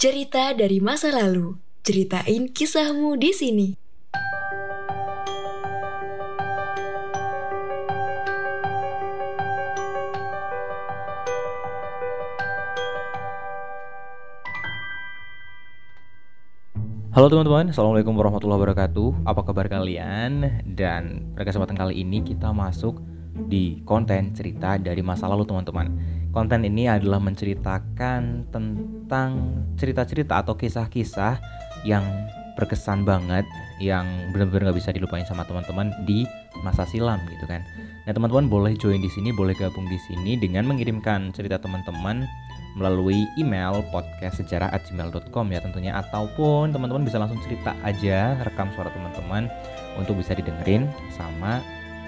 Cerita dari masa lalu. Ceritain kisahmu di sini. Halo teman-teman, Assalamualaikum warahmatullahi wabarakatuh Apa kabar kalian? Dan pada kesempatan kali ini kita masuk di konten cerita dari masa lalu teman-teman Konten ini adalah menceritakan tentang cerita-cerita atau kisah-kisah yang berkesan banget yang benar-benar gak bisa dilupain sama teman-teman di masa silam gitu kan. Nah teman-teman boleh join di sini, boleh gabung di sini dengan mengirimkan cerita teman-teman melalui email podcastsejarah@gmail.com ya tentunya ataupun teman-teman bisa langsung cerita aja rekam suara teman-teman untuk bisa didengerin sama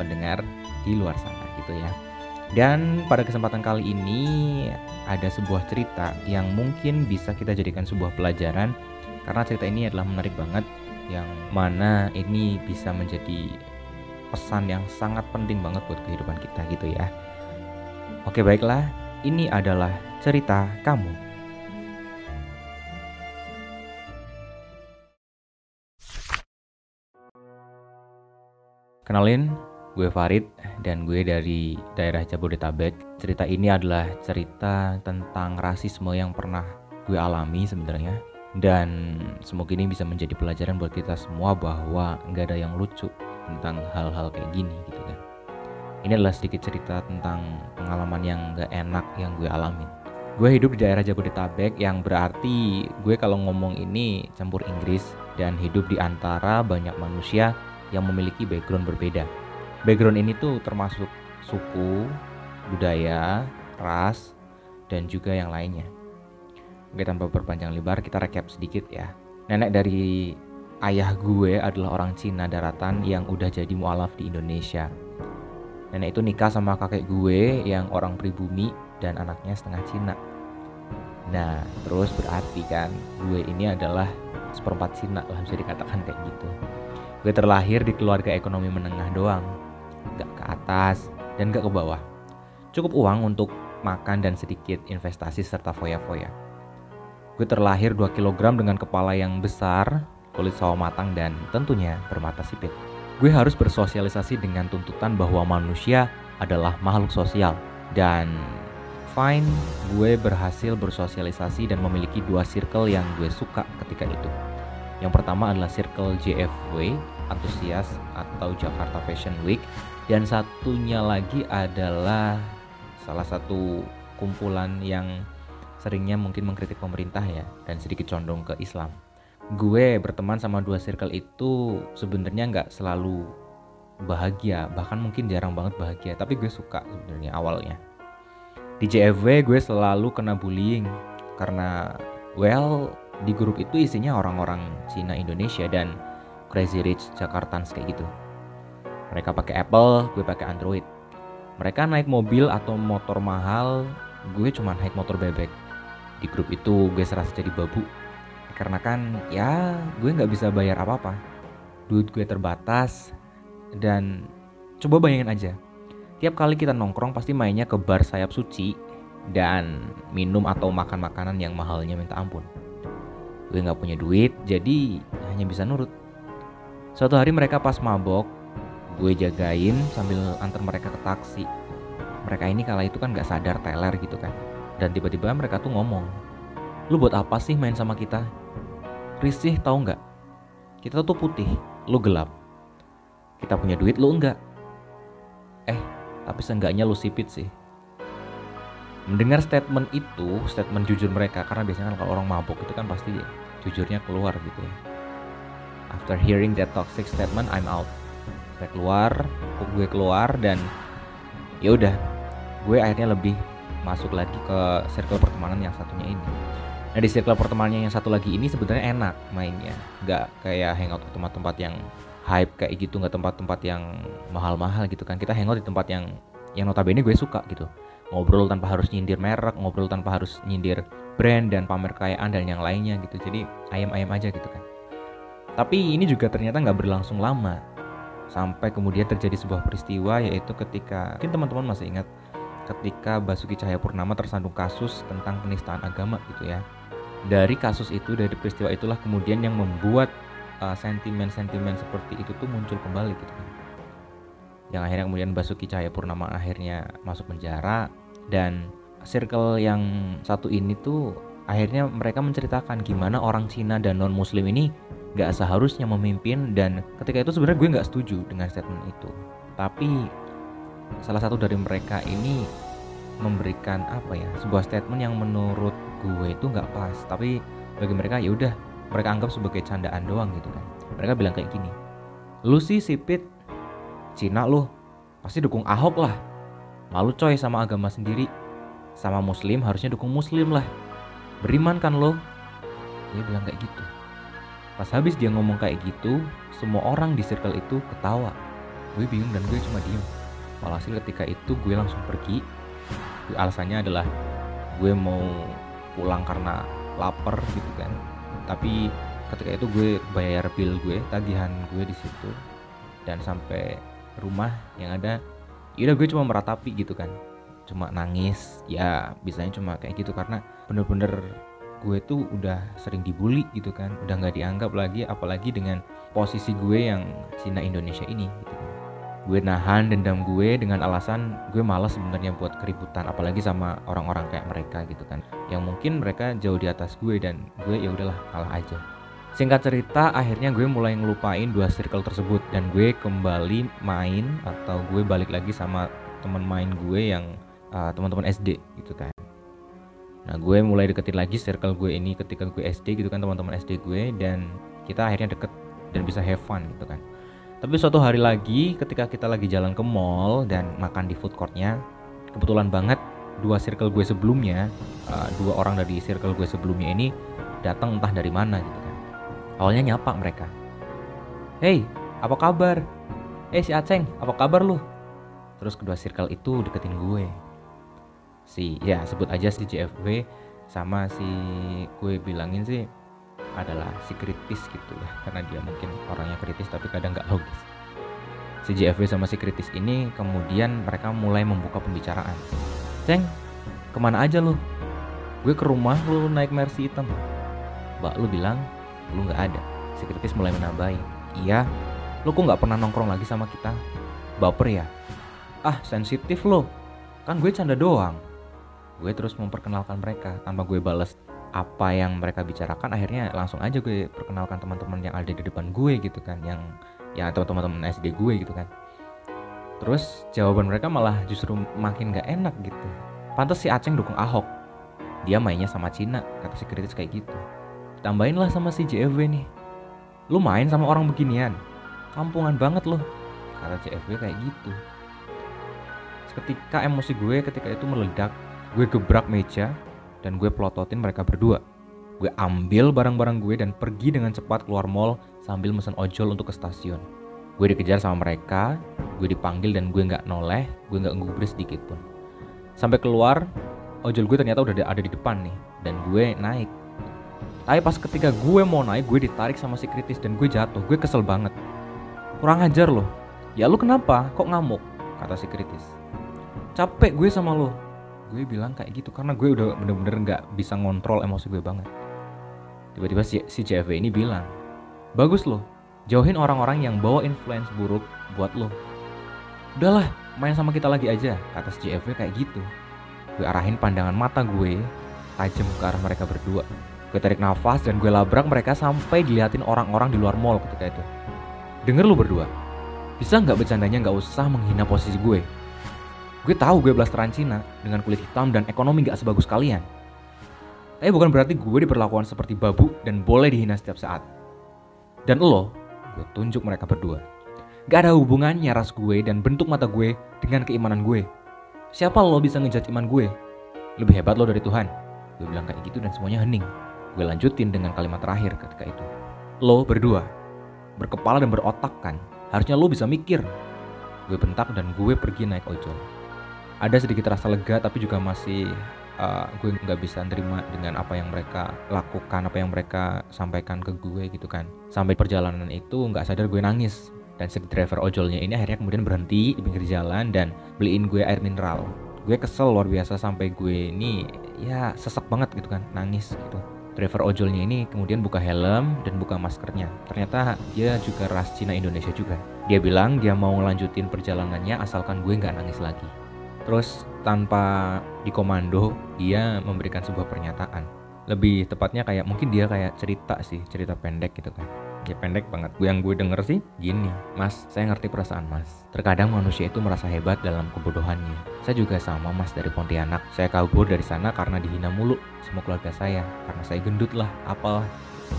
pendengar di luar sana gitu ya. Dan pada kesempatan kali ini ada sebuah cerita yang mungkin bisa kita jadikan sebuah pelajaran karena cerita ini adalah menarik banget yang mana ini bisa menjadi pesan yang sangat penting banget buat kehidupan kita gitu ya. Oke baiklah, ini adalah cerita kamu. Kenalin, Gue Farid dan gue dari daerah Jabodetabek. Cerita ini adalah cerita tentang rasisme yang pernah gue alami sebenarnya. Dan semoga ini bisa menjadi pelajaran buat kita semua bahwa nggak ada yang lucu tentang hal-hal kayak gini gitu kan. Ini adalah sedikit cerita tentang pengalaman yang gak enak yang gue alamin. Gue hidup di daerah Jabodetabek yang berarti gue kalau ngomong ini campur Inggris dan hidup di antara banyak manusia yang memiliki background berbeda background ini tuh termasuk suku, budaya, ras, dan juga yang lainnya. Oke tanpa berpanjang lebar kita recap sedikit ya. Nenek dari ayah gue adalah orang Cina daratan yang udah jadi mualaf di Indonesia. Nenek itu nikah sama kakek gue yang orang pribumi dan anaknya setengah Cina. Nah, terus berarti kan gue ini adalah seperempat Cina lah bisa dikatakan kayak gitu. Gue terlahir di keluarga ekonomi menengah doang, gak ke atas, dan gak ke bawah. Cukup uang untuk makan dan sedikit investasi serta foya-foya. Gue terlahir 2 kg dengan kepala yang besar, kulit sawo matang dan tentunya bermata sipit. Gue harus bersosialisasi dengan tuntutan bahwa manusia adalah makhluk sosial dan fine gue berhasil bersosialisasi dan memiliki dua circle yang gue suka ketika itu. Yang pertama adalah circle JFW, antusias atau Jakarta Fashion Week dan satunya lagi adalah salah satu kumpulan yang seringnya mungkin mengkritik pemerintah ya dan sedikit condong ke Islam. Gue berteman sama dua circle itu sebenarnya nggak selalu bahagia, bahkan mungkin jarang banget bahagia, tapi gue suka sebenarnya awalnya. Di JFW gue selalu kena bullying karena well di grup itu isinya orang-orang Cina Indonesia dan Crazy Rich Jakartans kayak gitu. Mereka pakai Apple, gue pakai Android. Mereka naik mobil atau motor mahal, gue cuma naik motor bebek. Di grup itu gue serasa jadi babu. Karena kan ya gue nggak bisa bayar apa-apa. Duit gue terbatas dan coba bayangin aja. Tiap kali kita nongkrong pasti mainnya ke bar sayap suci dan minum atau makan makanan yang mahalnya minta ampun. Gue nggak punya duit, jadi hanya bisa nurut. Suatu hari mereka pas mabok, gue jagain sambil antar mereka ke taksi. Mereka ini kala itu kan gak sadar teler gitu kan. Dan tiba-tiba mereka tuh ngomong lu buat apa sih main sama kita? Risih tau nggak? Kita tuh putih lu gelap. Kita punya duit lu enggak. Eh tapi seenggaknya lu sipit sih. Mendengar statement itu statement jujur mereka karena biasanya kan kalau orang mabuk itu kan pasti jujurnya keluar gitu ya. After hearing that toxic statement I'm out saya keluar gue keluar dan ya udah gue akhirnya lebih masuk lagi ke circle pertemanan yang satunya ini. Nah di circle pertemanannya yang satu lagi ini sebenarnya enak mainnya. Nggak kayak hangout ke tempat-tempat yang hype kayak gitu nggak tempat-tempat yang mahal-mahal gitu kan. Kita hangout di tempat yang yang notabene gue suka gitu. Ngobrol tanpa harus nyindir merek ngobrol tanpa harus nyindir brand dan pamer kekayaan dan yang lainnya gitu. Jadi ayam-ayam aja gitu kan. Tapi ini juga ternyata nggak berlangsung lama sampai kemudian terjadi sebuah peristiwa yaitu ketika mungkin teman-teman masih ingat ketika Basuki Cahayapurnama tersandung kasus tentang penistaan agama gitu ya. Dari kasus itu dari peristiwa itulah kemudian yang membuat uh, sentimen-sentimen seperti itu tuh muncul kembali gitu kan. Yang akhirnya kemudian Basuki Cahayapurnama akhirnya masuk penjara dan circle yang satu ini tuh akhirnya mereka menceritakan gimana orang Cina dan non Muslim ini gak seharusnya memimpin dan ketika itu sebenarnya gue nggak setuju dengan statement itu. Tapi salah satu dari mereka ini memberikan apa ya sebuah statement yang menurut gue itu nggak pas. Tapi bagi mereka ya udah mereka anggap sebagai candaan doang gitu kan. Mereka bilang kayak gini lu sih sipit Cina lu pasti dukung Ahok lah. Malu coy sama agama sendiri. Sama muslim harusnya dukung muslim lah beriman kan lo? Dia bilang kayak gitu. Pas habis dia ngomong kayak gitu semua orang di circle itu ketawa. Gue bingung dan gue cuma diem. Walhasil ketika itu gue langsung pergi. Alasannya adalah gue mau pulang karena lapar gitu kan. Tapi ketika itu gue bayar bill gue tagihan gue di situ. Dan sampai rumah yang ada ya gue cuma meratapi gitu kan cuma nangis ya bisanya cuma kayak gitu karena bener-bener gue tuh udah sering dibully gitu kan udah nggak dianggap lagi apalagi dengan posisi gue yang Cina Indonesia ini gitu kan. Gue nahan dendam gue dengan alasan gue malas sebenarnya buat keributan apalagi sama orang-orang kayak mereka gitu kan. Yang mungkin mereka jauh di atas gue dan gue ya udahlah kalah aja. Singkat cerita akhirnya gue mulai ngelupain dua circle tersebut dan gue kembali main atau gue balik lagi sama teman main gue yang uh, teman-teman SD gitu kan nah gue mulai deketin lagi circle gue ini ketika gue SD gitu kan teman-teman SD gue dan kita akhirnya deket dan bisa have fun gitu kan tapi suatu hari lagi ketika kita lagi jalan ke mall dan makan di food courtnya, kebetulan banget dua circle gue sebelumnya, uh, dua orang dari circle gue sebelumnya ini datang entah dari mana gitu kan. Awalnya nyapa mereka. Hey, apa kabar? Eh si Aceng, apa kabar lu? Terus kedua circle itu deketin gue. Si ya sebut aja si JFW sama si gue bilangin sih adalah si kritis gitu. Ya karena dia mungkin orangnya kritis tapi kadang nggak logis. Si JFW sama si kritis ini kemudian mereka mulai membuka pembicaraan. Ceng ke mana aja lu? Gue ke rumah lu naik mercy hitam. Mbak lu bilang lu nggak ada. Si kritis mulai menambahi iya lu kok nggak pernah nongkrong lagi sama kita? Baper ya? Ah sensitif lo kan gue canda doang gue terus memperkenalkan mereka tanpa gue bales apa yang mereka bicarakan akhirnya langsung aja gue perkenalkan teman-teman yang ada di depan gue gitu kan yang atau teman-teman SD gue gitu kan. Terus jawaban mereka malah justru makin gak enak gitu. Pantas si Aceng dukung Ahok. Dia mainnya sama Cina kata si kritis kayak gitu. Tambahin lah sama si JFW nih. Lu main sama orang beginian. Kampungan banget loh kata JFW kayak gitu. Ketika emosi gue ketika itu meledak gue gebrak meja dan gue pelototin mereka berdua. Gue ambil barang-barang gue dan pergi dengan cepat keluar mall sambil mesen ojol untuk ke stasiun. Gue dikejar sama mereka, gue dipanggil dan gue nggak noleh, gue nggak ngubris sedikit pun. Sampai keluar, ojol gue ternyata udah ada di depan nih, dan gue naik. Tapi pas ketika gue mau naik, gue ditarik sama si kritis dan gue jatuh. Gue kesel banget. Kurang ajar loh. Ya lu kenapa? Kok ngamuk? Kata si kritis. Capek gue sama lo gue bilang kayak gitu karena gue udah bener-bener nggak -bener bisa ngontrol emosi gue banget. Tiba-tiba si, si CFW ini bilang bagus loh jauhin orang-orang yang bawa influence buruk buat lo. Udahlah main sama kita lagi aja kata si CFW kayak gitu. Gue arahin pandangan mata gue tajam ke arah mereka berdua. Gue tarik nafas dan gue labrak mereka sampai diliatin orang-orang di luar mall ketika itu. Denger lu berdua bisa nggak bercandanya nggak usah menghina posisi gue Gue tahu gue blasteran Cina dengan kulit hitam dan ekonomi gak sebagus kalian. Tapi bukan berarti gue diperlakukan seperti babu dan boleh dihina setiap saat. Dan lo, gue tunjuk mereka berdua. Gak ada hubungannya ras gue dan bentuk mata gue dengan keimanan gue. Siapa lo bisa ngejudge iman gue? Lebih hebat lo dari Tuhan. Gue bilang kayak gitu dan semuanya hening. Gue lanjutin dengan kalimat terakhir ketika itu. Lo berdua, berkepala dan berotak kan. Harusnya lo bisa mikir. Gue bentak dan gue pergi naik ojol ada sedikit rasa lega tapi juga masih uh, gue nggak bisa terima dengan apa yang mereka lakukan apa yang mereka sampaikan ke gue gitu kan sampai perjalanan itu nggak sadar gue nangis dan si driver ojolnya ini akhirnya kemudian berhenti di pinggir jalan dan beliin gue air mineral gue kesel luar biasa sampai gue ini ya sesek banget gitu kan nangis gitu driver ojolnya ini kemudian buka helm dan buka maskernya. Ternyata dia juga ras Cina Indonesia juga. Dia bilang dia mau ngelanjutin perjalanannya asalkan gue nggak nangis lagi. Terus tanpa dikomando, dia memberikan sebuah pernyataan. Lebih tepatnya kayak mungkin dia kayak cerita sih, cerita pendek gitu kan. Ya pendek banget. Gue yang gue denger sih gini mas saya ngerti perasaan mas. Terkadang manusia itu merasa hebat dalam kebodohannya. Saya juga sama mas dari Pontianak. Saya kabur dari sana karena dihina mulu semua keluarga saya. Karena saya gendut lah apalah.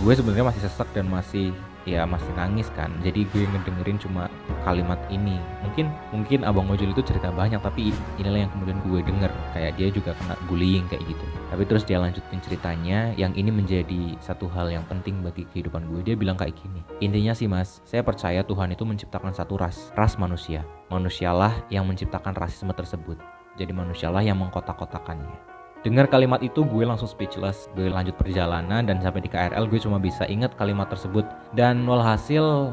Gue sebenarnya masih sesek dan masih ya masih nangis kan. Jadi gue ngedengerin cuma kalimat ini. Mungkin mungkin abang ojol itu cerita banyak tapi inilah yang kemudian gue denger. Kayak dia juga kena bullying kayak gitu. Tapi terus dia lanjutin ceritanya yang ini menjadi satu hal yang penting bagi kehidupan gue. Dia bilang kayak gini intinya sih mas saya percaya Tuhan itu menciptakan satu ras ras manusia. Manusialah yang menciptakan rasisme tersebut. Jadi manusialah yang mengkotak-kotakannya. Dengar kalimat itu gue langsung speechless. Gue lanjut perjalanan dan sampai di KRL gue cuma bisa ingat kalimat tersebut. Dan walhasil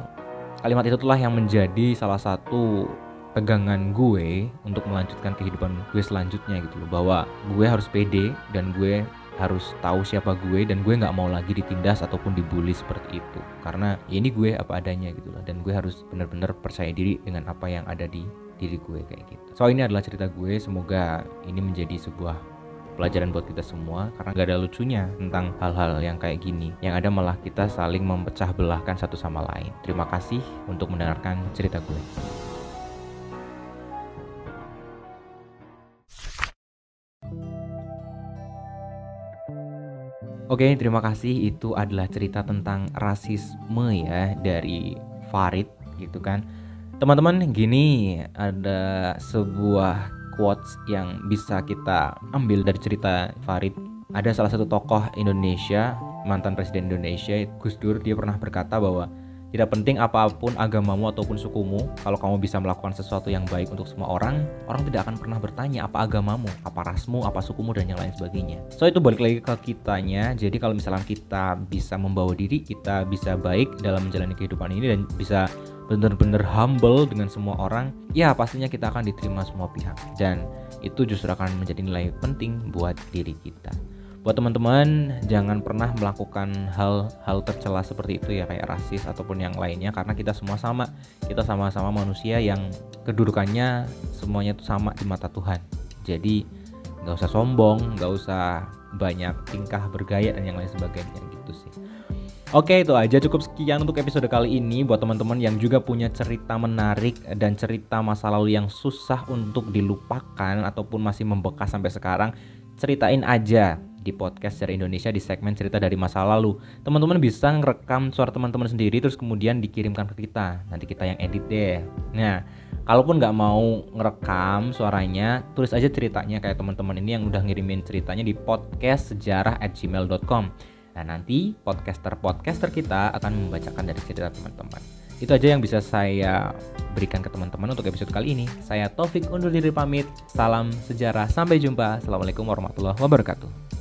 kalimat itu telah yang menjadi salah satu pegangan gue untuk melanjutkan kehidupan gue selanjutnya gitu loh. Bahwa gue harus pede dan gue harus tahu siapa gue dan gue nggak mau lagi ditindas ataupun dibully seperti itu karena ya ini gue apa adanya gitu loh dan gue harus benar-benar percaya diri dengan apa yang ada di diri gue kayak gitu. So ini adalah cerita gue, semoga ini menjadi sebuah pelajaran buat kita semua karena gak ada lucunya tentang hal-hal yang kayak gini yang ada malah kita saling memecah belahkan satu sama lain terima kasih untuk mendengarkan cerita gue Oke, terima kasih. Itu adalah cerita tentang rasisme ya dari Farid gitu kan. Teman-teman, gini ada sebuah quotes yang bisa kita ambil dari cerita Farid. Ada salah satu tokoh Indonesia, mantan presiden Indonesia, Gus Dur, dia pernah berkata bahwa tidak penting apa pun agamamu ataupun sukumu, kalau kamu bisa melakukan sesuatu yang baik untuk semua orang, orang tidak akan pernah bertanya apa agamamu, apa rasmu, apa sukumu dan yang lain sebagainya. So itu balik lagi ke kitanya. Jadi kalau misalnya kita bisa membawa diri, kita bisa baik dalam menjalani kehidupan ini dan bisa benar-benar humble dengan semua orang, ya pastinya kita akan diterima semua pihak. Dan itu justru akan menjadi nilai penting buat diri kita. Buat teman-teman, jangan pernah melakukan hal-hal tercela seperti itu ya kayak rasis ataupun yang lainnya karena kita semua sama. Kita sama-sama manusia yang kedudukannya semuanya itu sama di mata Tuhan. Jadi nggak usah sombong, nggak usah banyak tingkah bergaya dan yang lain sebagainya gitu sih. Oke itu aja cukup sekian untuk episode kali ini buat teman-teman yang juga punya cerita menarik dan cerita masa lalu yang susah untuk dilupakan ataupun masih membekas sampai sekarang ceritain aja di podcast dari Indonesia di segmen cerita dari masa lalu. Teman-teman bisa ngerekam suara teman-teman sendiri terus kemudian dikirimkan ke kita. Nanti kita yang edit deh. Nah, kalaupun nggak mau ngerekam suaranya, tulis aja ceritanya kayak teman-teman ini yang udah ngirimin ceritanya di podcast sejarah at gmail.com. Nah nanti podcaster-podcaster kita akan membacakan dari cerita teman-teman. Itu aja yang bisa saya berikan ke teman-teman untuk episode kali ini. Saya Taufik undur diri pamit. Salam sejarah. Sampai jumpa. Assalamualaikum warahmatullahi wabarakatuh.